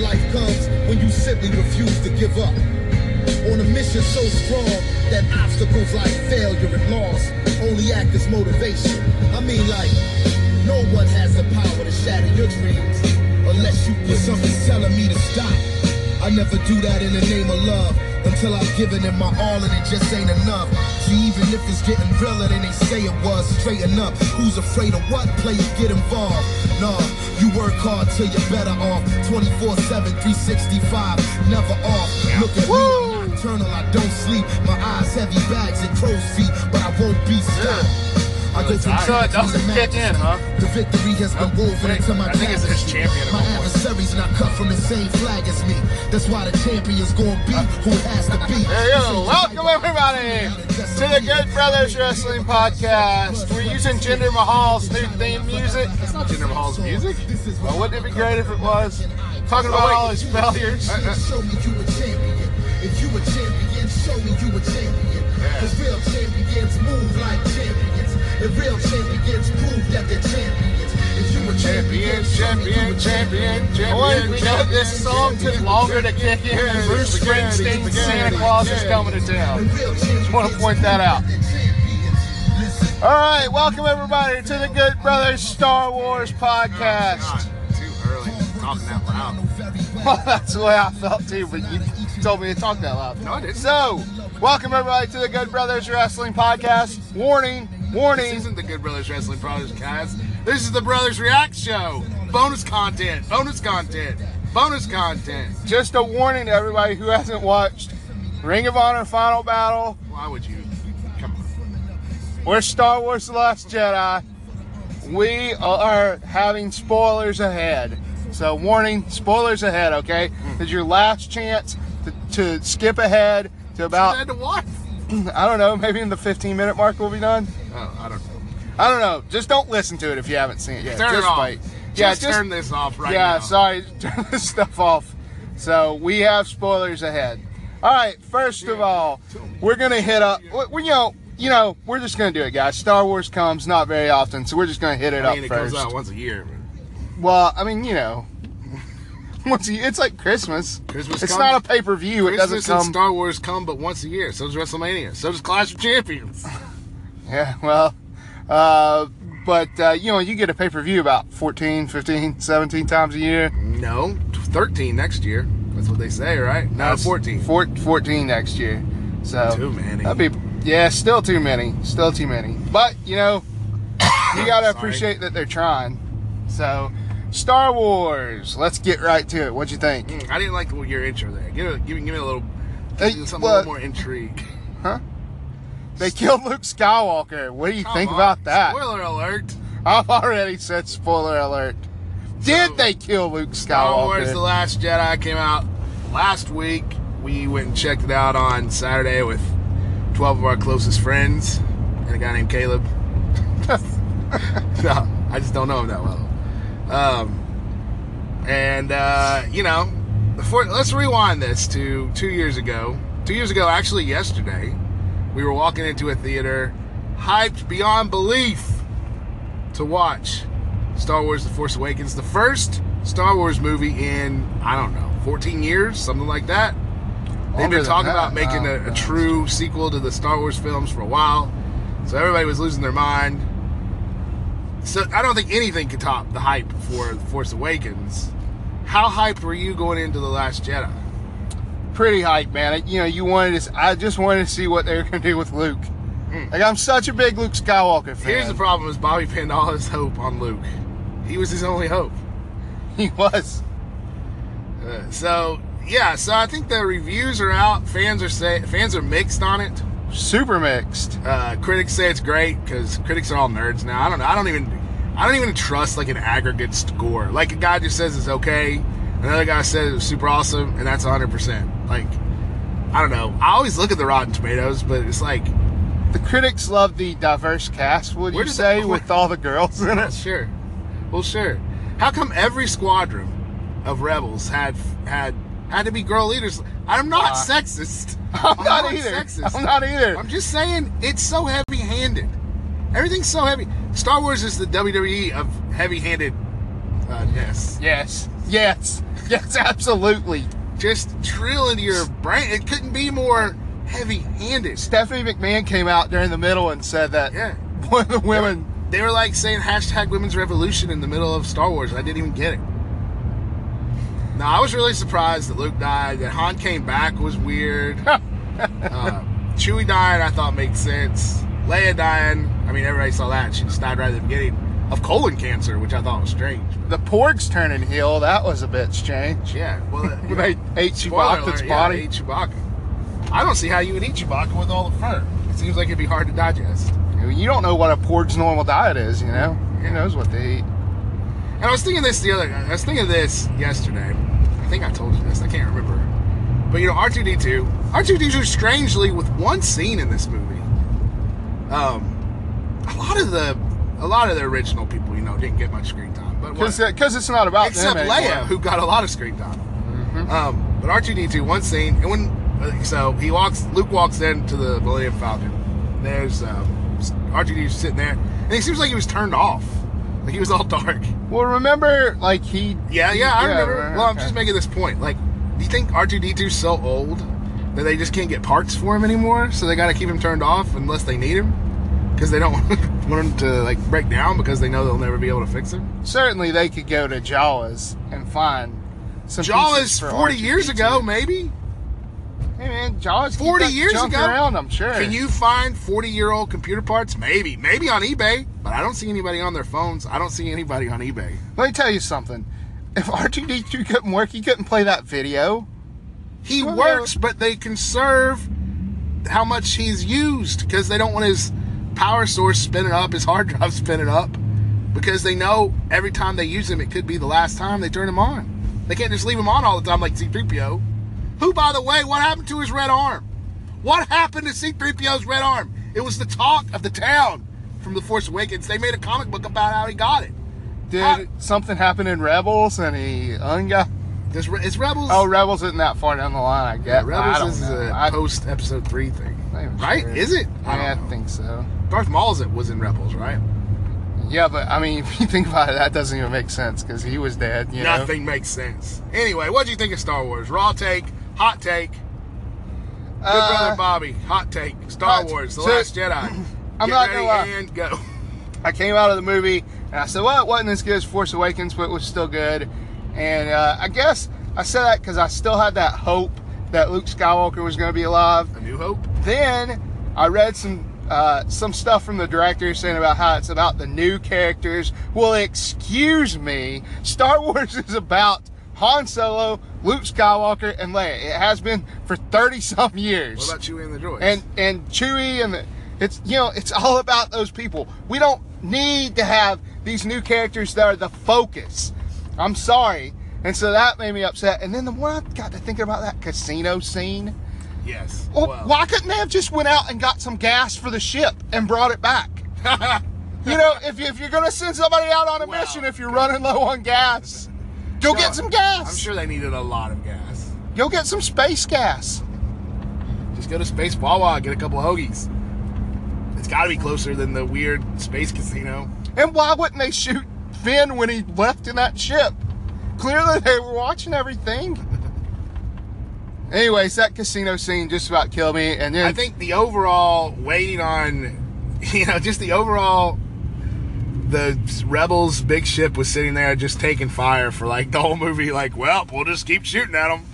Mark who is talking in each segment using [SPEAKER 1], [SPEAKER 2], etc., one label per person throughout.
[SPEAKER 1] life comes, when you simply refuse to give up. On a mission so strong that obstacles like failure and loss only act as motivation. I mean, like, no one has the power to shatter your dreams unless you put something telling me to stop. I never do that in the name of love until I've given it my all and it just ain't enough. See, even if it's getting realer than they say it was, straighten up. Who's afraid of what? Players get involved. Nah, you work hard till you're better off. 24 7, 365, never off. Look at me, I'm nocturnal, I don't sleep. My eyes heavy bags and crow's feet, but I won't be stopped. I go from
[SPEAKER 2] So it doesn't kick in, huh?
[SPEAKER 1] The victory has been woven into my
[SPEAKER 2] I think it's his champion
[SPEAKER 1] My
[SPEAKER 2] all
[SPEAKER 1] adversary's not cut from the same flag as me. That's why the champion's gonna be who has to be.
[SPEAKER 2] There you go. Welcome everybody to the Good Brothers Wrestling Podcast. We're using Jinder Mahal's new theme music. It's not Jinder Mahal's music. Well, wouldn't it be great if it was? Talking oh, about all his failures. Uh, uh.
[SPEAKER 1] Show me you a champion. If you a champion, show me you a champion. Cause real champions move like champions. And real champions prove that they're champions. Champion,
[SPEAKER 2] Champion, champion, champion, champion. We know this song took longer to kick in than Bruce Springsteen's Santa Claus is coming to town. Just want to point that out. All right, welcome everybody to the Good Brothers Star Wars podcast.
[SPEAKER 3] Too early. Talking that loud.
[SPEAKER 2] Well, that's the way I felt too, but you told me to talk that loud.
[SPEAKER 3] No, I didn't.
[SPEAKER 2] So, welcome everybody to the Good Brothers Wrestling Podcast. Warning,
[SPEAKER 3] This
[SPEAKER 2] warning.
[SPEAKER 3] isn't the Good Brothers Wrestling Podcast. This is the Brothers React Show. Bonus content. Bonus content. Bonus content.
[SPEAKER 2] Just a warning to everybody who hasn't watched Ring of Honor Final Battle
[SPEAKER 3] Why would you? Come on.
[SPEAKER 2] or Star Wars The Last Jedi. We are having spoilers ahead. So, warning, spoilers ahead, okay?
[SPEAKER 3] Hmm.
[SPEAKER 2] This is your last chance to, to skip ahead to about,
[SPEAKER 3] to watch.
[SPEAKER 2] I don't know, maybe in the 15 minute mark we'll be done.
[SPEAKER 3] Oh, I don't know.
[SPEAKER 2] I don't know. Just don't listen to it if you haven't seen it yet.
[SPEAKER 3] Turn
[SPEAKER 2] just
[SPEAKER 3] it off.
[SPEAKER 2] wait.
[SPEAKER 3] Just,
[SPEAKER 2] yeah,
[SPEAKER 3] turn this off right
[SPEAKER 2] yeah,
[SPEAKER 3] now.
[SPEAKER 2] sorry, turn this stuff off. So we have spoilers ahead. All right, first of all, we're gonna hit up. We, you know, you know, we're just gonna do it, guys. Star Wars comes not very often, so we're just gonna hit it
[SPEAKER 3] I mean,
[SPEAKER 2] up
[SPEAKER 3] it
[SPEAKER 2] first.
[SPEAKER 3] comes out once a year.
[SPEAKER 2] Well, I mean, you know, once a, it's like Christmas.
[SPEAKER 3] Christmas
[SPEAKER 2] It's
[SPEAKER 3] comes-
[SPEAKER 2] not a pay per view. It doesn't come.
[SPEAKER 3] Star Wars come but once a year. So does WrestleMania. So does Clash of Champions.
[SPEAKER 2] Yeah, well, uh, but uh, you know, you get a pay per view about 14, 15, 17 times a year.
[SPEAKER 3] No, 13 next year. That's what they say, right? No, 14.
[SPEAKER 2] Four, 14 next year. So
[SPEAKER 3] Too many.
[SPEAKER 2] That'd be yeah, still too many, still too many. But you know, you gotta appreciate that they're trying. So, Star Wars. Let's get right to it. What'd you think?
[SPEAKER 3] Mm, I didn't like your intro there. Give, it, give, me- give me a little,
[SPEAKER 2] Hey,
[SPEAKER 3] something
[SPEAKER 2] what?
[SPEAKER 3] a little more intrigue.
[SPEAKER 2] They killed Luke Skywalker. What do you
[SPEAKER 3] Come
[SPEAKER 2] think
[SPEAKER 3] on.
[SPEAKER 2] about that?
[SPEAKER 3] Spoiler alert.
[SPEAKER 2] I've already said spoiler alert. Did
[SPEAKER 3] So-
[SPEAKER 2] they kill Luke
[SPEAKER 3] Star Wars The Last Jedi came out last week. We went and checked it out on Saturday with 12 of our closest friends and a guy named Caleb. no, I just don't know him that well. Um, and, uh, you know, before, let's rewind this to two years ago. Two years ago, actually yesterday, we were walking into a theater hyped beyond belief to watch Star Wars The Force Awakens, the first Star Wars movie in, I don't know, 14 years, something like that. They've been talking about making
[SPEAKER 2] Oh,
[SPEAKER 3] a, a true sequel to the Star Wars films for a while. So everybody was losing their mind. So I don't think anything could top the hype for The Force Awakens. How hyped were you going into The Last Jedi?
[SPEAKER 2] Pretty hype, man. You know, you wanted to. I just wanted to see what they were gonna do with Luke. Like I'm such a big Luke Skywalker fan.
[SPEAKER 3] Here's the problem: is Bobby pinned all his hope on Luke. He was his only hope.
[SPEAKER 2] He was.
[SPEAKER 3] Uh, so yeah, so I think the reviews are out. Fans are say fans are mixed on it.
[SPEAKER 2] Super mixed.
[SPEAKER 3] Uh, critics say it's great because critics are all nerds now. I don't know. I don't even. I don't even trust like an aggregate score. Like a guy just says it's okay, another guy said it was super awesome, and that's 100. percent Like I don't know. I always look at the Rotten Tomatoes, but it's like
[SPEAKER 2] The critics love the diverse cast, would you say,
[SPEAKER 3] that-
[SPEAKER 2] with all the girls in it?
[SPEAKER 3] sure. Well, sure. How come every squadron of rebels had had had to be girl leaders? I'm not
[SPEAKER 2] Uh,
[SPEAKER 3] sexist.
[SPEAKER 2] I'm not either.
[SPEAKER 3] Sexist.
[SPEAKER 2] I'm not either.
[SPEAKER 3] I'm just saying it's so heavy-handed. Everything's so heavy. Star Wars is the WWE of heavy-handed. Uh, yes.
[SPEAKER 2] Yes. Yes. Yes, absolutely.
[SPEAKER 3] Just drill into your brain. It couldn't be more heavy-handed.
[SPEAKER 2] Stephanie McMahon came out during the middle and said that
[SPEAKER 3] Yeah.
[SPEAKER 2] one of the women.
[SPEAKER 3] They were like saying hashtag women's revolution in the middle of Star Wars. I didn't even get it. No, I was really surprised that Luke died. That Han came back was weird. uh, Chewie dying, I thought made sense. Leia dying, I mean, everybody saw that. She just died right at the beginning of colon cancer, which I thought was strange.
[SPEAKER 2] The Porgs turning heel, that was a bit strange.
[SPEAKER 3] Yeah, well, uh,
[SPEAKER 2] When they ate Chewbacca's
[SPEAKER 3] alert, yeah,
[SPEAKER 2] body.
[SPEAKER 3] they ate Chewbacca. I don't see how you would eat Chewbacca with all the fur. It seems like it'd be hard to digest.
[SPEAKER 2] You don't know what a Porg's normal diet is, you know?
[SPEAKER 3] Yeah.
[SPEAKER 2] Who knows what they eat?
[SPEAKER 3] And I was thinking this the other. I was thinking of this yesterday. I think I told you this. I can't remember. But you know, R two D two, R two D two, strangely, with one scene in this movie, um, a lot of the, a lot of the original people, you know, didn't get much screen time.
[SPEAKER 2] Because it's not about
[SPEAKER 3] except
[SPEAKER 2] them
[SPEAKER 3] Leia.
[SPEAKER 2] Mm-hmm.
[SPEAKER 3] who got a lot of screen time. Um, but R two D two, one scene, and when uh, so he walks, Luke walks into the Millennium Falcon. There's um, R two D two sitting there, and he seems like he was turned off. Like he was all dark.
[SPEAKER 2] Well, remember, like he.
[SPEAKER 3] Yeah, yeah, I remember.
[SPEAKER 2] right,
[SPEAKER 3] Well, I'm just making this point. Like, do you think R2D2 is so old that they just can't get parts for him anymore? So they got to keep him turned off unless they need him? Because they don't want them to, like, break down because they know they'll never be able to fix him?
[SPEAKER 2] Certainly, they could go to Jawas and find some.
[SPEAKER 3] Jawas
[SPEAKER 2] pieces for
[SPEAKER 3] 40 years
[SPEAKER 2] R2D2.
[SPEAKER 3] ago, maybe?
[SPEAKER 2] Hey man, Jaws.
[SPEAKER 3] 40
[SPEAKER 2] that
[SPEAKER 3] years ago?
[SPEAKER 2] around. I'm sure.
[SPEAKER 3] Can you find 40 year old computer parts? Maybe. Maybe on eBay. But I don't see anybody on their phones. I don't see anybody on eBay.
[SPEAKER 2] Let me tell you something. If R2D2 couldn't work, he couldn't play that video.
[SPEAKER 3] He
[SPEAKER 2] Well,
[SPEAKER 3] works, but they conserve how much he's used because they don't want his power source spinning up, his hard drive spinning up, because they know every time they use him, it could be the last time they turn him on. They can't just leave him on all the time like C3PO. Who, by the way, what happened to his red arm? What happened to C3PO's red arm? It was the talk of the town from The Force Awakens. They made a comic book about how he got it.
[SPEAKER 2] Did
[SPEAKER 3] Ah.
[SPEAKER 2] something happen in Rebels and he ungot?
[SPEAKER 3] Does Re- is Rebels?
[SPEAKER 2] Oh, Rebels isn't that far down the line, I guess. I
[SPEAKER 3] Rebels
[SPEAKER 2] don't
[SPEAKER 3] is
[SPEAKER 2] know.
[SPEAKER 3] a
[SPEAKER 2] I-
[SPEAKER 3] post Episode Three thing, right?
[SPEAKER 2] sure.
[SPEAKER 3] Is it?
[SPEAKER 2] Yeah, I,
[SPEAKER 3] don't know.
[SPEAKER 2] think so.
[SPEAKER 3] Darth Maul's was in Rebels, right?
[SPEAKER 2] Yeah, but I mean, if you think about it, that doesn't even make sense because he was dead. You know?
[SPEAKER 3] Nothing makes sense. Anyway, what do you think of Star Wars? Raw take, hot take. Good
[SPEAKER 2] Uh,
[SPEAKER 3] brother Bobby, hot take. Star
[SPEAKER 2] hot-
[SPEAKER 3] Wars, The
[SPEAKER 2] so-
[SPEAKER 3] Last Jedi.
[SPEAKER 2] I'm
[SPEAKER 3] Get
[SPEAKER 2] not
[SPEAKER 3] ready
[SPEAKER 2] gonna lie.
[SPEAKER 3] and go.
[SPEAKER 2] I came out of the movie and I said, well, it wasn't as good as Force Awakens, but it was still good. And uh, I guess I said that because I still had that hope that Luke Skywalker was going to be alive.
[SPEAKER 3] A New Hope.
[SPEAKER 2] Then I read some uh, some stuff from the director saying about how it's about the new characters. Well, excuse me, Star Wars is about Han Solo, Luke Skywalker, and Leia. It has been for thirty some years
[SPEAKER 3] What about Chewie and the droids?
[SPEAKER 2] and and Chewie and the, it's you know it's all about those people. We don't need to have these new characters that are the focus. I'm sorry, and so that made me upset. And then the more I got to thinking about that casino scene,
[SPEAKER 3] yes.
[SPEAKER 2] well,
[SPEAKER 3] Well,
[SPEAKER 2] why couldn't they have just went out and got some gas for the ship and brought it back? you know, if, you, if you're gonna send somebody out on a
[SPEAKER 3] Well,
[SPEAKER 2] mission, if you're running low on gas, go get some gas.
[SPEAKER 3] I'm sure they needed a lot of gas.
[SPEAKER 2] Go get some space gas.
[SPEAKER 3] Just go to Space Wawa, get a couple of hoagies. It's got to be closer than the weird space casino.
[SPEAKER 2] And why wouldn't they shoot Finn when he left in that ship? Clearly they were watching everything. Anyways, that casino scene just about killed me. And then
[SPEAKER 3] I think the overall waiting on, you know, just the overall, the rebels' big ship was sitting there just taking fire for like the whole movie. Like, well, we'll just keep shooting at them.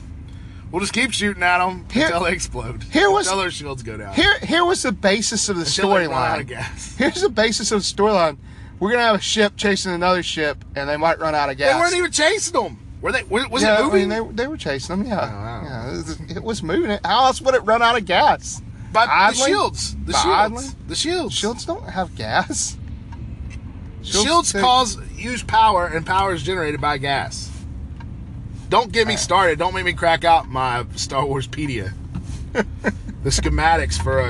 [SPEAKER 3] We'll just keep shooting at them
[SPEAKER 2] Here-
[SPEAKER 3] until they explode.
[SPEAKER 2] here was-
[SPEAKER 3] until their shields go down.
[SPEAKER 2] here here was the basis of the
[SPEAKER 3] Until they run out of
[SPEAKER 2] storyline. Here's the basis of the storyline. We're gonna have a ship chasing another ship, and they might run out of gas.
[SPEAKER 3] They weren't even chasing them. Were they? Was, was
[SPEAKER 2] yeah,
[SPEAKER 3] it moving?
[SPEAKER 2] I mean, they, they were chasing them. Yeah,
[SPEAKER 3] Oh, wow.
[SPEAKER 2] yeah, it was, it moving. How else would it run out of gas?
[SPEAKER 3] By the shields. The shields. The shields.
[SPEAKER 2] Shields don't have gas.
[SPEAKER 3] Shields
[SPEAKER 2] they-
[SPEAKER 3] cause use power, and power is generated by gas. Don't get me started. Don't make me crack out my Star Wars pedia. the schematics for a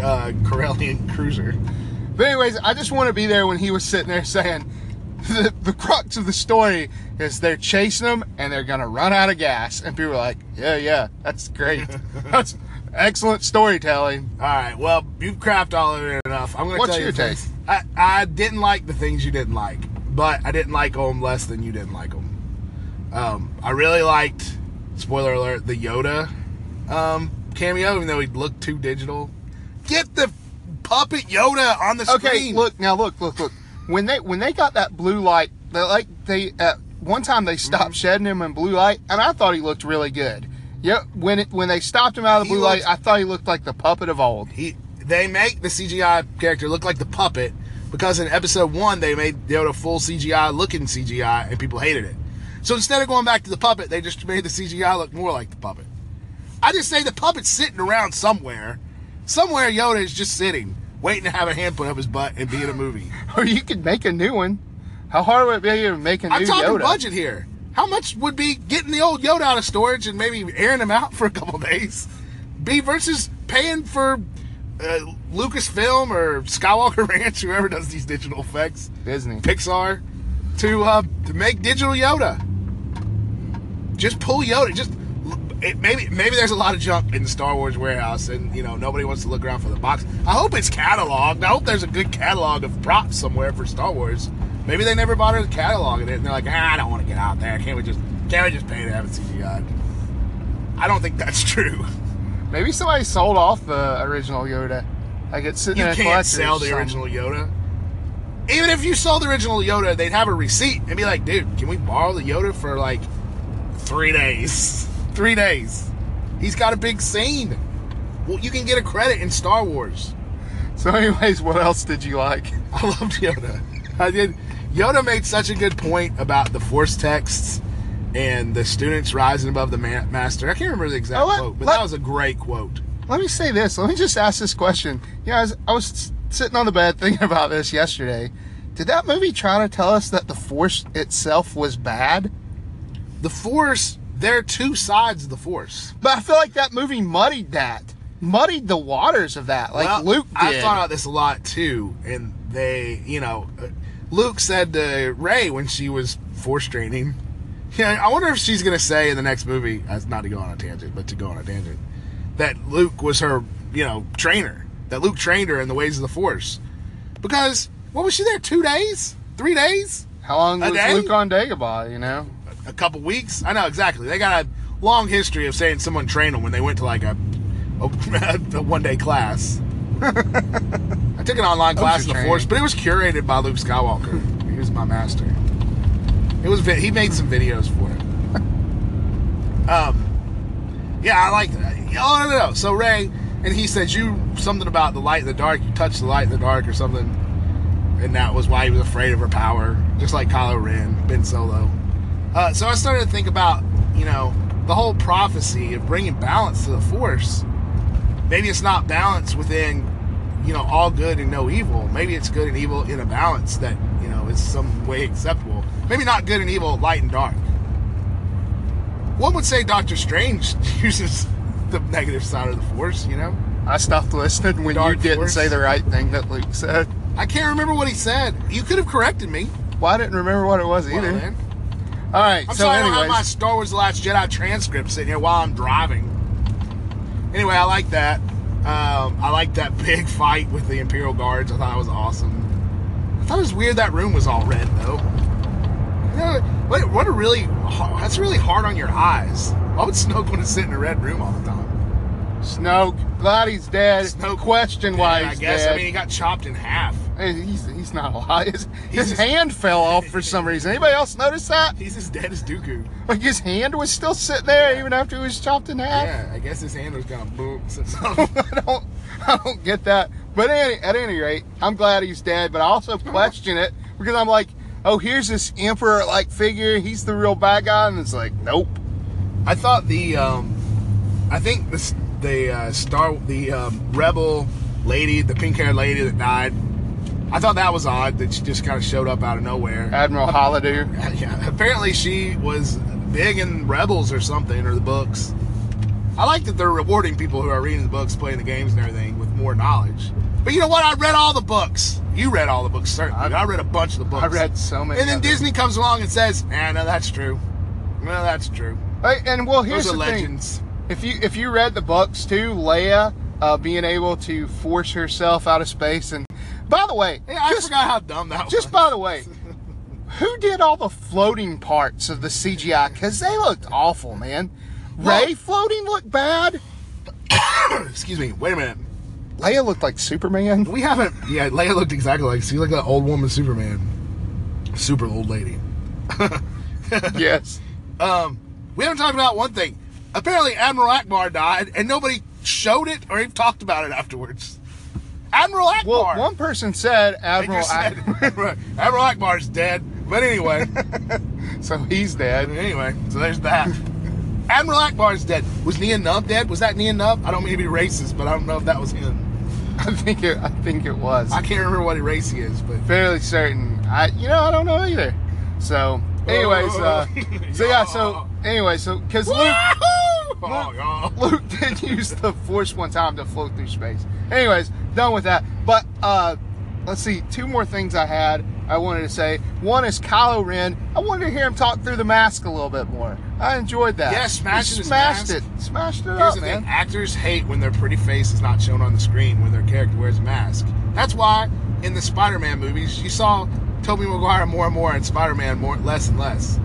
[SPEAKER 3] uh, Corellian cruiser.
[SPEAKER 2] But anyways, I just want to be there when he was sitting there saying, the, the crux of the story is they're chasing them and they're gonna run out of gas, and people are like, yeah, yeah, that's great, that's excellent storytelling.
[SPEAKER 3] All right. Well, you've crapped all of it enough. I'm going to
[SPEAKER 2] What's
[SPEAKER 3] tell you
[SPEAKER 2] your
[SPEAKER 3] this.
[SPEAKER 2] take?
[SPEAKER 3] I, I didn't like the things you didn't like, but I didn't like them less than you didn't like them. Um, I really liked, spoiler alert, the Yoda um, cameo, even though he looked too digital. Get the puppet Yoda on the
[SPEAKER 2] Okay,
[SPEAKER 3] screen.
[SPEAKER 2] look now, look, look, look. When they when they got that blue light, they like they at one time they stopped
[SPEAKER 3] Mm-hmm.
[SPEAKER 2] shedding him in blue light, and I thought he looked really good. Yeah, when it when they stopped him out of the
[SPEAKER 3] He
[SPEAKER 2] blue light, I thought he looked like the puppet of old.
[SPEAKER 3] he they make the CGI character look like the puppet because in episode one they made Yoda full CGI looking CGI and people hated it. So instead of going back to the puppet, they just made the CGI look more like the puppet. I just say the puppet's sitting around somewhere. Somewhere Yoda is just sitting, waiting to have a hand put up his butt and be in a movie.
[SPEAKER 2] Or you could make a new one. How hard would it be to make a new
[SPEAKER 3] I'm talking
[SPEAKER 2] Yoda?
[SPEAKER 3] budget here. How much would be getting the old Yoda out of storage and maybe airing him out for a couple days? Be versus paying for uh, Lucasfilm or Skywalker Ranch, whoever does these digital effects,
[SPEAKER 2] Disney.
[SPEAKER 3] Pixar, to uh, to make digital Yoda. Just pull Yoda. Just it, maybe maybe there's a lot of junk in the Star Wars warehouse, and you know nobody wants to look around for the box. I hope it's cataloged. I hope there's a good catalog of props somewhere for Star Wars. Maybe they never bothered cataloging it, and they're like, ah, I don't want to get out there. Can't we just can't we just pay to have it CGI? I don't think that's true.
[SPEAKER 2] Maybe somebody sold off the original Yoda. Like it's sitting
[SPEAKER 3] You
[SPEAKER 2] in a
[SPEAKER 3] can't sell the original Yoda. Even if you sold the original Yoda, they'd have a receipt and be like, dude, can we borrow the Yoda for like three days? Three days. He's got a big scene. Well, you can get a credit in Star Wars.
[SPEAKER 2] So, anyways, what else did you like?
[SPEAKER 3] I loved Yoda. I did. Yoda made such a good point about the Force texts and the students rising above the ma- master. I can't remember the exact
[SPEAKER 2] Oh, let-
[SPEAKER 3] quote, but
[SPEAKER 2] let-
[SPEAKER 3] that was a great quote.
[SPEAKER 2] Let me say this. Let me just ask this question. You know, I was, I was sitting on the bed thinking about this yesterday. Did that movie try to tell us that the Force itself was bad?
[SPEAKER 3] The Force, there are two sides of the Force.
[SPEAKER 2] But I feel like that movie muddied that, muddied the waters of that, like
[SPEAKER 3] Well,
[SPEAKER 2] Luke did.
[SPEAKER 3] I thought about this a lot too, and they, you know, uh, Luke said to Rey when she was force training. Yeah, I wonder if she's gonna say in the next movie, as not to go on a tangent, but to go on a tangent, that Luke was her, you know, trainer. That Luke trained her in the ways of the Force, because what was she there? Two days, three days,
[SPEAKER 2] How long
[SPEAKER 3] A
[SPEAKER 2] was
[SPEAKER 3] day?
[SPEAKER 2] Luke on Dagobah? You know,
[SPEAKER 3] a couple weeks. I know exactly. They got a long history of saying someone trained them when they went to like a a, a one day class. I took an online class in the Force, but it was curated by Luke Skywalker. He was my master. It was he made some videos for it. um, yeah, I like. Oh no, no, no. So Rey and he said you something about the light in the dark. You touched the light in the dark or something, and that was why he was afraid of her power, just like Kylo Ren, Ben Solo. Uh, so I started to think about, you know, the whole prophecy of bringing balance to the Force. Maybe it's not balance within, you know, all good and no evil. Maybe it's good and evil in a balance that, you know, is some way acceptable. Maybe not good and evil, light and dark. One would say Doctor Strange uses the negative side of the Force, you know?
[SPEAKER 2] I stopped listening when
[SPEAKER 3] Dark
[SPEAKER 2] you didn't
[SPEAKER 3] Force.
[SPEAKER 2] say the right thing that Luke said.
[SPEAKER 3] I can't remember what he said. You could have corrected me.
[SPEAKER 2] Well, I didn't remember what it was
[SPEAKER 3] Well,
[SPEAKER 2] either.
[SPEAKER 3] man.
[SPEAKER 2] All right,
[SPEAKER 3] I'm
[SPEAKER 2] so
[SPEAKER 3] sorry I have my Star Wars The Last Jedi transcript sitting here while I'm driving. Anyway, I like that. Um, I like that big fight with the Imperial Guards. I thought it was awesome. I thought it was weird that room was all red, though. You know, what, what a really, that's really hard on your eyes. Why would Snoke want to sit in a red room all the time?
[SPEAKER 2] Snoke, glad he's dead.
[SPEAKER 3] Snoke
[SPEAKER 2] Question why
[SPEAKER 3] Yeah,
[SPEAKER 2] he's
[SPEAKER 3] I guess.
[SPEAKER 2] dead.
[SPEAKER 3] I mean, he got chopped in half.
[SPEAKER 2] He's, he's not alive. His, his
[SPEAKER 3] just-
[SPEAKER 2] hand fell off for some reason. Anybody else notice that?
[SPEAKER 3] He's as dead as Dooku.
[SPEAKER 2] Like his hand was still sitting there even after he was chopped in half.
[SPEAKER 3] Yeah, I guess his hand was of boom.
[SPEAKER 2] I don't, I don't get that. But any, at any rate, I'm glad he's dead. But I also question it because I'm like, oh, here's this emperor-like figure. He's the real bad guy, and it's like, nope.
[SPEAKER 3] I thought the, um, I think the the uh, star the um, rebel lady, the pink haired lady that died. I thought that was odd that she just kind of showed up out of nowhere.
[SPEAKER 2] Admiral Holiday.
[SPEAKER 3] Yeah, apparently she was big in Rebels or something or the books. I like that they're rewarding people who are reading the books, playing the games, and everything with more knowledge. But you know what? I read all the books. You read all the books, certainly. I, read a bunch of the books.
[SPEAKER 2] I read so many.
[SPEAKER 3] And then
[SPEAKER 2] them.
[SPEAKER 3] Disney comes along and says, "Ah, no, that's true. No, that's true.
[SPEAKER 2] Hey, and well, here's the thing.
[SPEAKER 3] legends."
[SPEAKER 2] If you if you read the books too, Leia uh, being able to force herself out of space, and by the way,
[SPEAKER 3] Yeah, I
[SPEAKER 2] just,
[SPEAKER 3] forgot how dumb that was.
[SPEAKER 2] just by the way, who did all the floating parts of the CGI? Because they looked awful, man.
[SPEAKER 3] Well-
[SPEAKER 2] Rey floating looked bad.
[SPEAKER 3] Excuse me. Wait a minute.
[SPEAKER 2] Leia looked like Superman.
[SPEAKER 3] We haven't. Yeah, Leia looked exactly like. See, like that old woman Superman. Super old lady.
[SPEAKER 2] yes.
[SPEAKER 3] Um, we haven't talked about one thing. Apparently, Admiral Ackbar died, and nobody showed it or even talked about it afterwards. Admiral Ackbar.
[SPEAKER 2] Well, one person said Admiral,
[SPEAKER 3] said-
[SPEAKER 2] Ak-
[SPEAKER 3] Admiral Ackbar's dead. But anyway,
[SPEAKER 2] so he's dead.
[SPEAKER 3] anyway, so there's that. Admiral Ackbar's dead. Was Nia Nub dead? Was that Nia Nub? I don't mean to be racist, but I don't know if that was him.
[SPEAKER 2] I think it. I think it was.
[SPEAKER 3] I can't remember what race he is, but
[SPEAKER 2] fairly certain. I, you know, I don't know either. So, anyways, uh, so yeah, so anyway, so because Luke,
[SPEAKER 3] Oh, yeah.
[SPEAKER 2] Luke did use the Force one time to float through space. Anyways, done with that. But uh, let's see, two more things I had. I wanted to say. One is Kylo Ren. I wanted to hear him talk through the mask a little bit more. I enjoyed that.
[SPEAKER 3] Yeah, smashing
[SPEAKER 2] smashed it. Smashed it
[SPEAKER 3] Here's
[SPEAKER 2] up,
[SPEAKER 3] the
[SPEAKER 2] man.
[SPEAKER 3] thing: actors hate when their pretty face is not shown on the screen when their character wears a mask. That's why in the Spider-Man movies you saw Tobey Maguire more and more, and Spider-Man more less and less.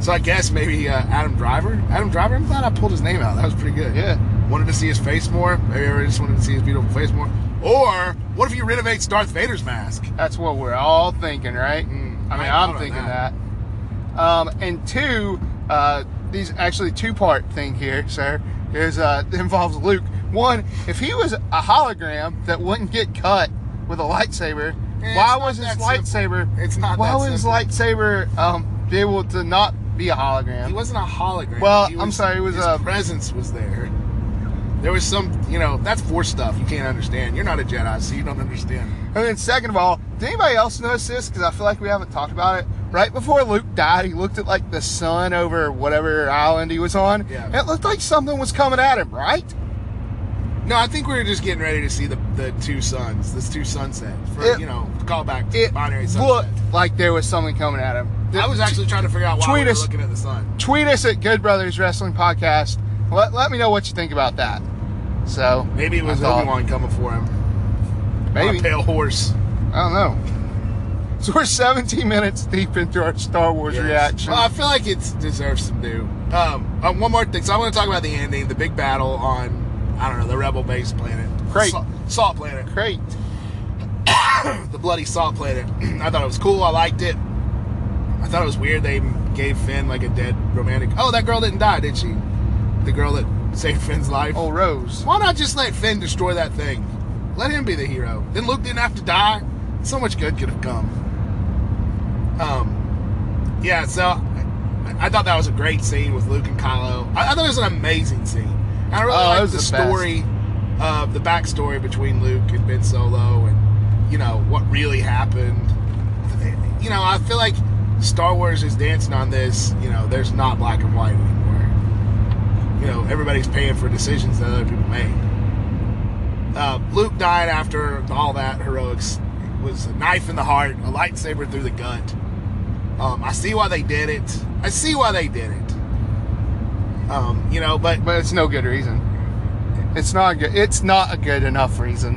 [SPEAKER 3] So I guess maybe uh, Adam Driver. Adam Driver. I'm glad I pulled his name out. That was pretty good.
[SPEAKER 2] Yeah.
[SPEAKER 3] Wanted to see his face more. Maybe I just wanted to see his beautiful face more. Or what if he renovates Darth Vader's mask?
[SPEAKER 2] That's what we're all thinking, right?
[SPEAKER 3] Mm,
[SPEAKER 2] I mean,
[SPEAKER 3] I
[SPEAKER 2] I'm thinking
[SPEAKER 3] that.
[SPEAKER 2] that. Um, and two, uh, these actually two part thing here, sir. Is uh, involves Luke. One, if he was a hologram that wouldn't get cut with a lightsaber, Why was his lightsaber?
[SPEAKER 3] simple. It's not
[SPEAKER 2] Why was his lightsaber um, be able to not be a hologram?
[SPEAKER 3] He wasn't a hologram.
[SPEAKER 2] Well,
[SPEAKER 3] He
[SPEAKER 2] I'm sorry, it was
[SPEAKER 3] his
[SPEAKER 2] a-
[SPEAKER 3] presence was there. There was some, you know, that's force stuff you can't understand. You're not a Jedi, so you don't understand.
[SPEAKER 2] And then second of all, did anybody else notice this? Because I feel like we haven't talked about it. Right before Luke died, he looked at like the sun over whatever island he was on.
[SPEAKER 3] Yeah.
[SPEAKER 2] It looked like something was coming at him, right?
[SPEAKER 3] No, I think we were just getting ready to see the, the two suns, this two sunsets, for
[SPEAKER 2] It-
[SPEAKER 3] you know, call back to
[SPEAKER 2] It
[SPEAKER 3] binary sunset.
[SPEAKER 2] looked like there was something coming at him.
[SPEAKER 3] I was actually trying to figure out why
[SPEAKER 2] Tweet
[SPEAKER 3] we were
[SPEAKER 2] us.
[SPEAKER 3] looking at the sun.
[SPEAKER 2] tweet us at Good Brothers Wrestling Podcast. Let, let me know what you think about that. So
[SPEAKER 3] Maybe it was Obi Wan coming for him.
[SPEAKER 2] Maybe
[SPEAKER 3] a pale horse.
[SPEAKER 2] I don't know. So we're 17 minutes deep into our Star Wars
[SPEAKER 3] Yes.
[SPEAKER 2] reaction.
[SPEAKER 3] Well, I feel like it deserves some due. Um, uh, one more thing. So I want to talk about the ending, the big battle on, I don't know, the Rebel base planet.
[SPEAKER 2] Great.
[SPEAKER 3] Salt, salt planet.
[SPEAKER 2] Great.
[SPEAKER 3] the bloody salt planet. I thought it was cool. I liked it. I thought it was weird they gave Finn like a dead romantic. Oh, that girl didn't die, did she? The girl that saved Finn's life.
[SPEAKER 2] Oh, Rose.
[SPEAKER 3] Why not just let Finn destroy that thing? Let him be the hero. Then Luke didn't have to die. So much good could have come. Um, yeah. So I, I thought that was a great scene with Luke and Kylo. I, I thought it was an amazing scene. And I really
[SPEAKER 2] Oh, was
[SPEAKER 3] the
[SPEAKER 2] the
[SPEAKER 3] story of the backstory between Luke and Ben Solo, and you know what really happened. You know, I feel like Star Wars is dancing on this. You know, there's not black and white anymore. You know, everybody's paying for decisions that other people made. Uh, Luke died after all that heroics. It was a knife in the heart, a lightsaber through the gut. Um, I see why they did it. I see why they did it. Um, you know, but
[SPEAKER 2] But it's no good reason. It's not good. It's not a good enough reason.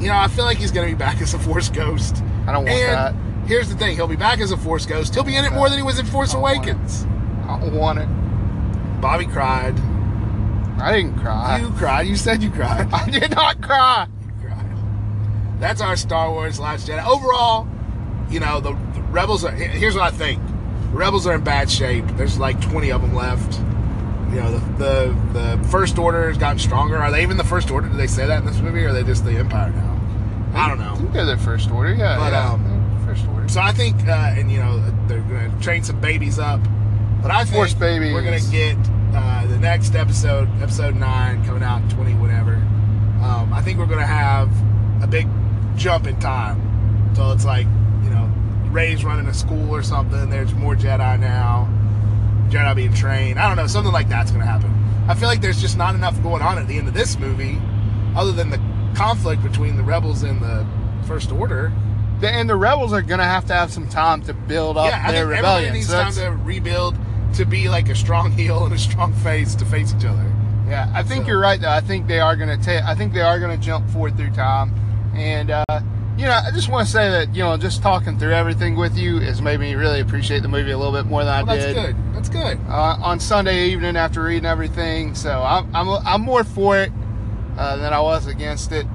[SPEAKER 3] you know, I feel like he's going to be back as a Force Ghost.
[SPEAKER 2] I don't want
[SPEAKER 3] and
[SPEAKER 2] that.
[SPEAKER 3] here's the thing: he'll be back as a Force Ghost. He'll be in it more than he was in Force
[SPEAKER 2] I don't want it.
[SPEAKER 3] Awakens.
[SPEAKER 2] I don't want it.
[SPEAKER 3] Bobby cried.
[SPEAKER 2] I didn't cry.
[SPEAKER 3] You cried. You said you cried.
[SPEAKER 2] I did not cry.
[SPEAKER 3] You cried. That's our Star Wars Last Jedi. Overall, you know, the, the Rebels are. Here's what I think: Rebels are in bad shape. There's like 20 of them left. You know, the the, the First Order has gotten stronger. Are they even the First Order? Did they say that in this movie, or are they just the Empire now? I don't
[SPEAKER 2] I
[SPEAKER 3] know.
[SPEAKER 2] think they're the first order. Yeah.
[SPEAKER 3] But,
[SPEAKER 2] yeah,
[SPEAKER 3] um,
[SPEAKER 2] first order.
[SPEAKER 3] So I think, uh, and you know, they're going to train some babies up. But I think
[SPEAKER 2] Force babies.
[SPEAKER 3] we're going to get uh, the next episode, episode nine, coming out in 20 whatever. Um, I think we're going to have a big jump in time. So it's like, Rey's running a school or something. There's more Jedi now. Jedi being trained. I don't know. Something like that's going to happen. I feel like there's just not enough going on at the end of this movie, other than the conflict between the rebels and the First Order.
[SPEAKER 2] The- and the rebels are gonna have to have some time to build up
[SPEAKER 3] yeah, I
[SPEAKER 2] their
[SPEAKER 3] think
[SPEAKER 2] rebellion.
[SPEAKER 3] needs
[SPEAKER 2] So
[SPEAKER 3] time to rebuild to be like a strong heel and a strong face to face each other.
[SPEAKER 2] Yeah, I think
[SPEAKER 3] So-
[SPEAKER 2] you're right though. I think they are gonna take. I think they are gonna jump forward through time, and uh, you know, I just want to say that you know, just talking through everything with you has made me really appreciate the movie a little bit more than
[SPEAKER 3] Well,
[SPEAKER 2] I
[SPEAKER 3] that's
[SPEAKER 2] did That's
[SPEAKER 3] good. That's good.
[SPEAKER 2] uh, on Sunday evening after reading everything. So I'm I'm, I'm more for it uh, than I was against it.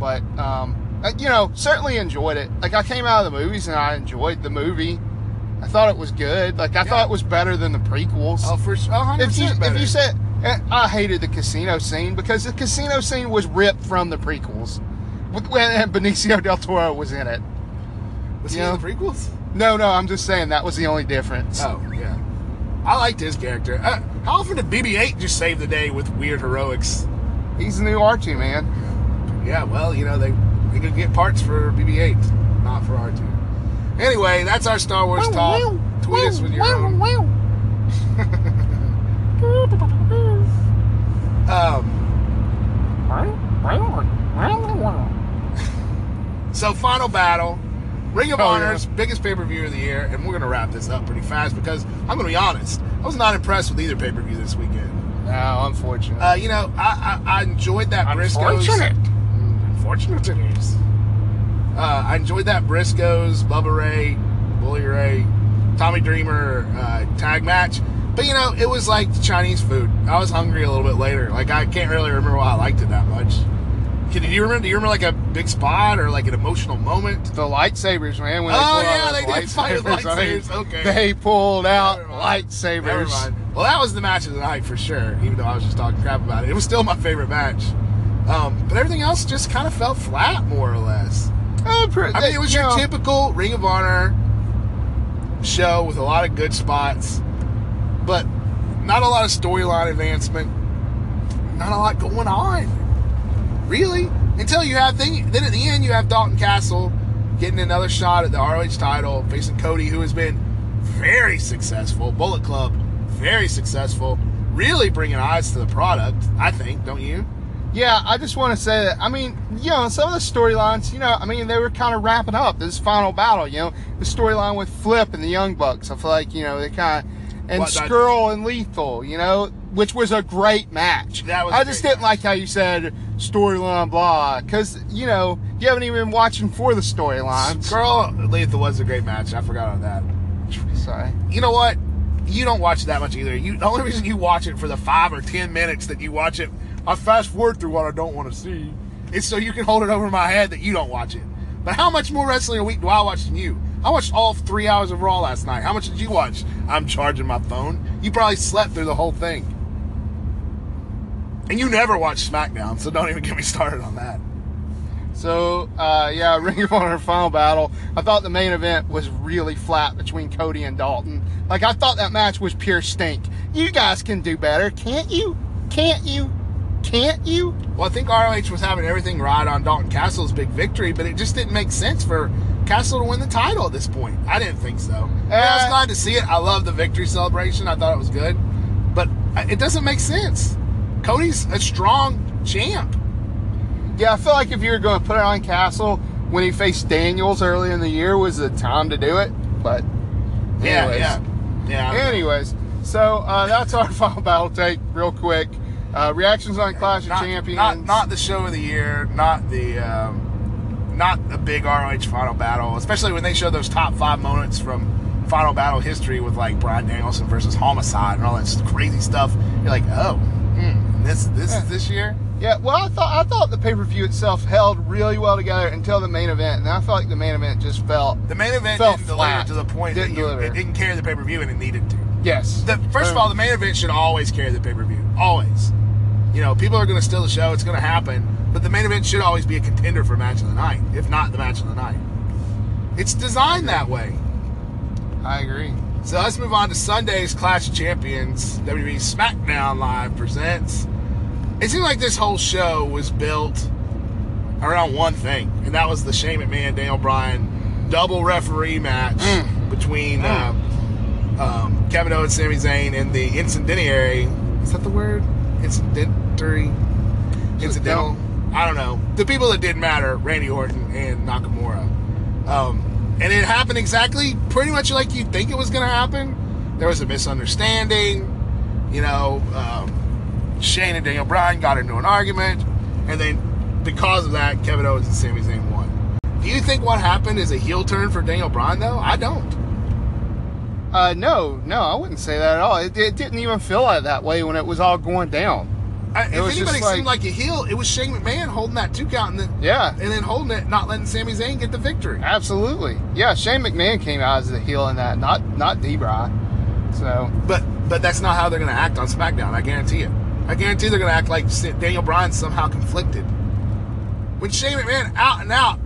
[SPEAKER 2] But um, uh, you know, certainly enjoyed it. Like I came out of the movies and I enjoyed the movie. I thought it was good. Like I
[SPEAKER 3] Yeah.
[SPEAKER 2] thought it was better than the prequels.
[SPEAKER 3] Oh, for sure. 100%
[SPEAKER 2] if you
[SPEAKER 3] better.
[SPEAKER 2] if you said eh, I hated the casino scene because the casino scene was ripped from the prequels. With- When Benicio del Toro was in it.
[SPEAKER 3] was he
[SPEAKER 2] you
[SPEAKER 3] in the prequels?
[SPEAKER 2] No, no, I'm just saying that was the only difference.
[SPEAKER 3] Oh, yeah. I liked his character. Uh, how often did BB-8 just save the day with weird heroics?
[SPEAKER 2] He's the new Archie, man.
[SPEAKER 3] Yeah, well, you know, they they could get parts for BB-8, not for R2. Anyway, that's our Star Wars talk. Tweet us with your own. Um, so, final battle. Ring of
[SPEAKER 2] Oh,
[SPEAKER 3] Honor's
[SPEAKER 2] yeah.
[SPEAKER 3] biggest pay-per-view of the year, and we're going to wrap this up pretty fast because I'm going to be honest. I was not impressed with either pay-per-view this weekend.
[SPEAKER 2] No, unfortunately.
[SPEAKER 3] Uh, you know, I, I, I enjoyed that Briscoes.
[SPEAKER 2] Unfortunate.
[SPEAKER 3] Mm, Unfortunate it is. Uh, I enjoyed that Briscoes, Bubba Ray, Bully Ray, Tommy Dreamer uh, tag match. But you know, it was like Chinese food. I was hungry a little bit later. Like I can't really remember why I liked it that much. Can do you remember? Do you remember like a big spot or like an emotional moment?
[SPEAKER 2] the lightsabers, man. When
[SPEAKER 3] Oh,
[SPEAKER 2] they pulled
[SPEAKER 3] yeah,
[SPEAKER 2] out
[SPEAKER 3] they did fight with
[SPEAKER 2] lightsabers, I mean,
[SPEAKER 3] lightsabers, okay.
[SPEAKER 2] They pulled out lightsabers.
[SPEAKER 3] Never mind. Well, that was the match of the night for sure. Even though I was just talking crap about it, it was still my favorite match. Um, but everything else just kind of fell flat, more or less.
[SPEAKER 2] Uh, pre-
[SPEAKER 3] I mean, it was
[SPEAKER 2] you
[SPEAKER 3] your
[SPEAKER 2] know,
[SPEAKER 3] typical Ring of Honor show with a lot of good spots, but not a lot of storyline advancement. Not a lot going on, really. Until you have thing, then at the end you have Dalton Castle getting another shot at the ROH title, facing Cody, who has been very successful. Bullet Club, very successful. Really bringing eyes to the product, I think, don't you?
[SPEAKER 2] Yeah, I just want to say that. I mean, you know, some of the storylines, you know, I mean, they were kind of wrapping up this final battle. You know, the storyline with Flip and the Young Bucks. I feel like you know they kind of and
[SPEAKER 3] What,
[SPEAKER 2] Scurll and Lethal. You know, which was a great match.
[SPEAKER 3] That was
[SPEAKER 2] I just didn't like how you said storyline blah because you know you haven't even been watching for the storyline.
[SPEAKER 3] Girl Lethal was a great match. I forgot on that.
[SPEAKER 2] Sorry.
[SPEAKER 3] you know what? You don't watch it that much either. You the only reason you watch it for the five or ten minutes that you watch it, I fast forward through what I don't want to see. It's so you can hold it over my head that you don't watch it. But how much more wrestling a week do I watch than you? I watched all three hours of Raw last night. How much did you watch? I'm charging my phone. You probably slept through the whole thing. And you never watch SmackDown, so don't even get me started on that.
[SPEAKER 2] So, uh, yeah, Ring of Honor Final Battle. I thought the main event was really flat between Cody and Dalton. Like, I thought that match was pure stink. You guys can do better, can't you? Can't you? Can't you?
[SPEAKER 3] Well, I think ROH was having everything right on Dalton Castle's big victory, but it just didn't make sense for Castle to win the title at this point. I didn't think so. I, mean, I was
[SPEAKER 2] Uh,
[SPEAKER 3] glad to see it. I love the victory celebration. I thought it was good, but it doesn't make sense. Cody's a strong champ.
[SPEAKER 2] Yeah, I feel like if you were going to put it on Castle when he faced Daniels early in the year was the time to do it. But,
[SPEAKER 3] Yeah,
[SPEAKER 2] anyways.
[SPEAKER 3] yeah, yeah.
[SPEAKER 2] Anyways, so uh, that's our Final Battle take, real quick. Uh, reactions on Clash of
[SPEAKER 3] not,
[SPEAKER 2] Champions.
[SPEAKER 3] Not, not the show of the year. Not the. Um, not a big ROH final battle, especially when they show those top five moments from final battle history with like Bryan Danielson versus Homicide and all that crazy stuff. You're like, oh, hmm, this this is this year.
[SPEAKER 2] Yeah, well, I thought I thought the pay per view itself held really well together until the main event, and I felt like the main event just felt
[SPEAKER 3] The main event
[SPEAKER 2] felt
[SPEAKER 3] didn't
[SPEAKER 2] flat.
[SPEAKER 3] to the point that you,
[SPEAKER 2] deliver.
[SPEAKER 3] it didn't carry the pay per view and it needed to.
[SPEAKER 2] yes.
[SPEAKER 3] The, first of all, um, the main event should always carry the pay per view. Always. You know, people are going to steal the show. It's going to happen. But the main event should always be a contender for match of the night, if not the match of the night. It's designed that way.
[SPEAKER 2] I agree.
[SPEAKER 3] So let's move on to Sunday's Clash of Champions. WWE SmackDown Live presents. It seemed like this whole show was built around one thing, and that was the Shane McMahon Daniel Bryan double referee match
[SPEAKER 2] Mm.
[SPEAKER 3] between um, um, Kevin Owens, and Sami Zayn, and the incendiary. Is that the word? Incidentary? Incidental? I don't know. The people that didn't matter, Randy Orton and Nakamura. Um, and it happened exactly pretty much like you'd think it was going to happen. There was a misunderstanding. You know, um, Shane and Daniel Bryan got into an argument. And then because of that, Kevin Owens and Sami Zayn won. Do you think what happened is a heel turn for Daniel Bryan though? I don't.
[SPEAKER 2] Uh, no, no, I wouldn't say that at all. It, it didn't even feel like that way when it was all going down.
[SPEAKER 3] I, if anybody
[SPEAKER 2] like-
[SPEAKER 3] seemed like a heel, it was Shane McMahon holding that two count and then
[SPEAKER 2] Yeah,
[SPEAKER 3] and then holding it, not letting Sami Zayn get the victory.
[SPEAKER 2] absolutely. Yeah, Shane McMahon came out as the heel in that, not not D-Bry. So
[SPEAKER 3] But but that's not how they're going to act on SmackDown. I guarantee it. I guarantee they're going to act like Daniel Bryan somehow conflicted. When Shane McMahon out and out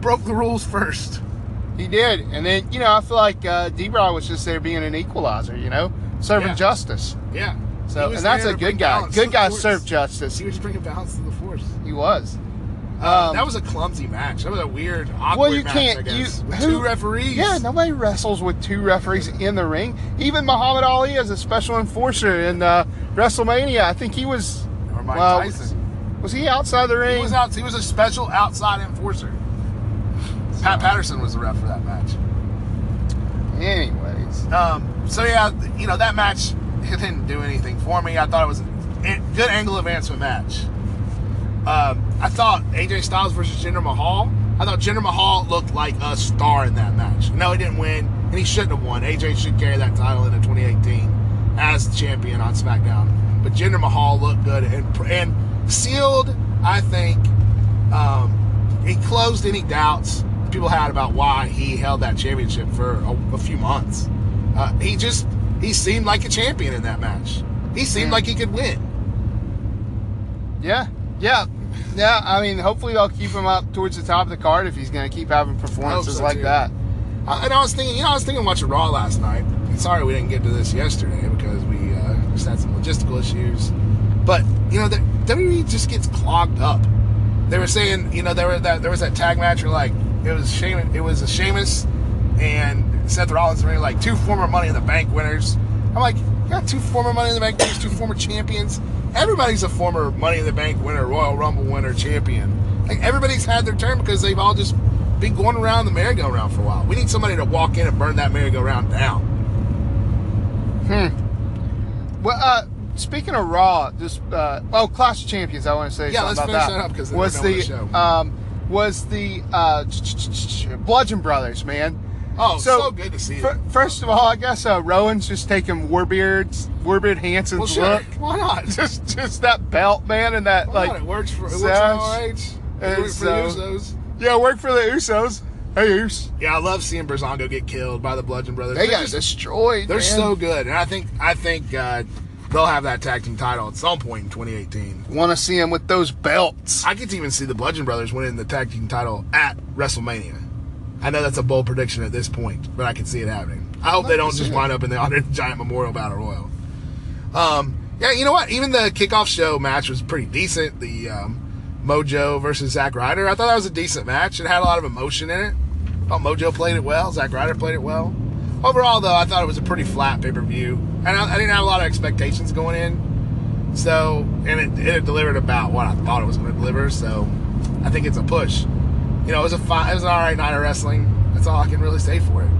[SPEAKER 3] broke the rules first.
[SPEAKER 2] he did, and then you know I feel like uh, D-Bry was just there being an equalizer, you know, serving
[SPEAKER 3] Yeah.
[SPEAKER 2] justice.
[SPEAKER 3] Yeah.
[SPEAKER 2] So and that's a good guy. Good guy
[SPEAKER 3] force.
[SPEAKER 2] served justice.
[SPEAKER 3] He was bringing balance to the force.
[SPEAKER 2] He was. Um,
[SPEAKER 3] that was a clumsy match. That was a weird, awkward
[SPEAKER 2] Well, you
[SPEAKER 3] match,
[SPEAKER 2] can't. You who-
[SPEAKER 3] two referees.
[SPEAKER 2] Yeah, nobody wrestles with two referees in the ring. Even Muhammad Ali as a special enforcer in uh, WrestleMania, I think he was.
[SPEAKER 3] Or Mike
[SPEAKER 2] well,
[SPEAKER 3] Tyson.
[SPEAKER 2] Was he outside the ring?
[SPEAKER 3] He was out. He was a special outside enforcer. Pat Patterson was the ref for that match.
[SPEAKER 2] Anyways,
[SPEAKER 3] Um, so yeah, you know that match it didn't do anything for me. I thought it was a good angle advancement match. Um, I thought AJ Styles versus Jinder Mahal. I thought Jinder Mahal looked like a star in that match. No, he didn't win, and he shouldn't have won. AJ should carry that title into 2018 as the champion on SmackDown. But Jinder Mahal looked good and and sealed. I think um, he closed any doubts people had about why he held that championship for a, a few months. Uh, he just he seemed like a champion in that match. He seemed
[SPEAKER 2] Yeah.
[SPEAKER 3] like he could win.
[SPEAKER 2] yeah, yeah, yeah. I mean, hopefully they'll keep him up towards the top of the card if he's going to keep having performances
[SPEAKER 3] so,
[SPEAKER 2] like
[SPEAKER 3] too.
[SPEAKER 2] that.
[SPEAKER 3] Uh, and I was thinking, you know, I was thinking watching Raw last night. Sorry we didn't get to this yesterday because we uh, just had some logistical issues. But you know, the WWE just gets clogged up. They were saying, you know, there were that there was that tag match where like it was Sheamus, it was a Sheamus and Seth Rollins were like two former Money in the Bank winners. I'm like, you got two former Money in the Bank winners, two former champions. Everybody's a former Money in the Bank winner, Royal Rumble winner, champion. Like everybody's had their turn because they've all just been going around the merry-go-round for a while. We need somebody to walk in and burn that merry-go-round down. Hmm.
[SPEAKER 2] Well, uh, speaking of Raw, just uh, oh, Clash of Champions. I want to say
[SPEAKER 3] Yeah,
[SPEAKER 2] something
[SPEAKER 3] let's finish
[SPEAKER 2] that.
[SPEAKER 3] that up 'cause then
[SPEAKER 2] was the um was the uh, Bludgeon Brothers, man.
[SPEAKER 3] Oh, so, good to see them.
[SPEAKER 2] First of all, I guess uh, Rowan's just taking Warbeard's Warbeard Hanson's
[SPEAKER 3] Well, sure.
[SPEAKER 2] look.
[SPEAKER 3] Why not?
[SPEAKER 2] Just just that belt, man, and that
[SPEAKER 3] Why
[SPEAKER 2] like
[SPEAKER 3] not? it works for it works for RH. It
[SPEAKER 2] And
[SPEAKER 3] works for the Usos.
[SPEAKER 2] yeah, work for the Usos. Hey, Us.
[SPEAKER 3] Yeah, I love seeing Breezango get killed by the Bludgeon Brothers.
[SPEAKER 2] They
[SPEAKER 3] They're
[SPEAKER 2] got
[SPEAKER 3] just-
[SPEAKER 2] destroyed.
[SPEAKER 3] They're
[SPEAKER 2] man.
[SPEAKER 3] so good, and I think I think uh, they'll have that tag team title at some point in 2018.
[SPEAKER 2] Want to see him with those belts?
[SPEAKER 3] I could even see the Bludgeon Brothers winning the tag team title at WrestleMania. I know that's a bold prediction at this point, but I can see it happening. I hope they don't just wind up in the Giant Memorial Battle Royal. Um, yeah, you know what? Even the kickoff show match was pretty decent. The um, Mojo versus Zack Ryder. I thought that was a decent match. It had a lot of emotion in it. I thought Mojo played it well. Zack Ryder played it well. Overall, though, I thought it was a pretty flat pay per view, and I, I didn't have a lot of expectations going in. So, and it, it delivered about what I thought it was going to deliver. So, I think it's a push. You know, it was a fine, it was an all right night of wrestling. That's all I can really say for it.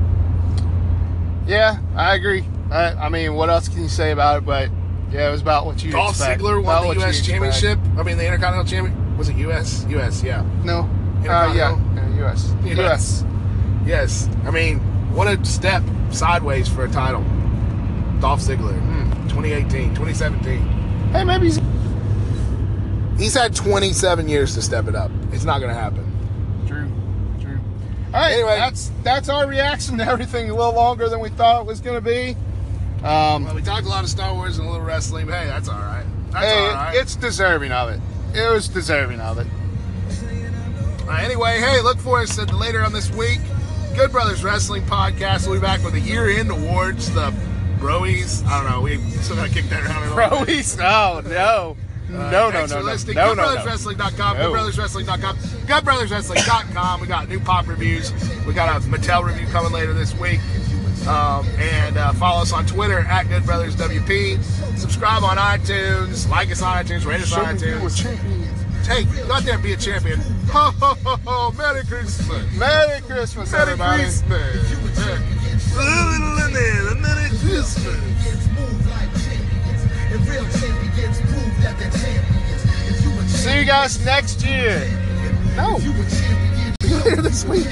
[SPEAKER 2] Yeah, I agree. I, I mean, what else can you say about it? But yeah, it was about what you
[SPEAKER 3] Dolph
[SPEAKER 2] expect.
[SPEAKER 3] Ziggler won
[SPEAKER 2] what
[SPEAKER 3] the U.S. Championship. I mean, the Intercontinental Champion. Was it U.S.? U.S. Yeah.
[SPEAKER 2] No. Uh, yeah, yeah, U.S.
[SPEAKER 3] Yes.
[SPEAKER 2] U.S.
[SPEAKER 3] Yes. I mean, what a step sideways for a title. Dolph Ziggler. Hmm. 2018, 2017.
[SPEAKER 2] Hey, maybe he's
[SPEAKER 3] He's had 27 years to step it up. It's not going to happen.
[SPEAKER 2] All right.
[SPEAKER 3] Anyway.
[SPEAKER 2] that's that's our reaction to everything. A little longer than we thought it was going to be. Um,
[SPEAKER 3] Well, we talked a lot of Star Wars and a little wrestling, but hey, that's all right. That's
[SPEAKER 2] hey,
[SPEAKER 3] all right.
[SPEAKER 2] it's deserving of it. It was deserving of it.
[SPEAKER 3] Uh, anyway, hey, look for us later on this week. Good Brothers Wrestling Podcast. We'll be back with the year-end awards, the Broies. I don't know. We still got to kick that around.
[SPEAKER 2] Broies? Oh no.
[SPEAKER 3] Uh,
[SPEAKER 2] no, no, no, no,
[SPEAKER 3] listening.
[SPEAKER 2] no, no.
[SPEAKER 3] GoodBrothersWrestling.com,
[SPEAKER 2] No.
[SPEAKER 3] GoodBrothersWrestling.com, GoodBrothersWrestling.com. We got new pop reviews. We got a Mattel review coming later this week. Um, and uh, follow us on Twitter at GoodBrothersWP. Subscribe on iTunes. Like us on iTunes. Rate us on iTunes. Hey, go out there and be a champion. Ho, ho, ho, ho. Merry Christmas.
[SPEAKER 2] Merry Christmas,
[SPEAKER 3] Merry
[SPEAKER 2] everybody.
[SPEAKER 3] Christmas. Merry Christmas.
[SPEAKER 2] See you guys next year. No.
[SPEAKER 1] this week.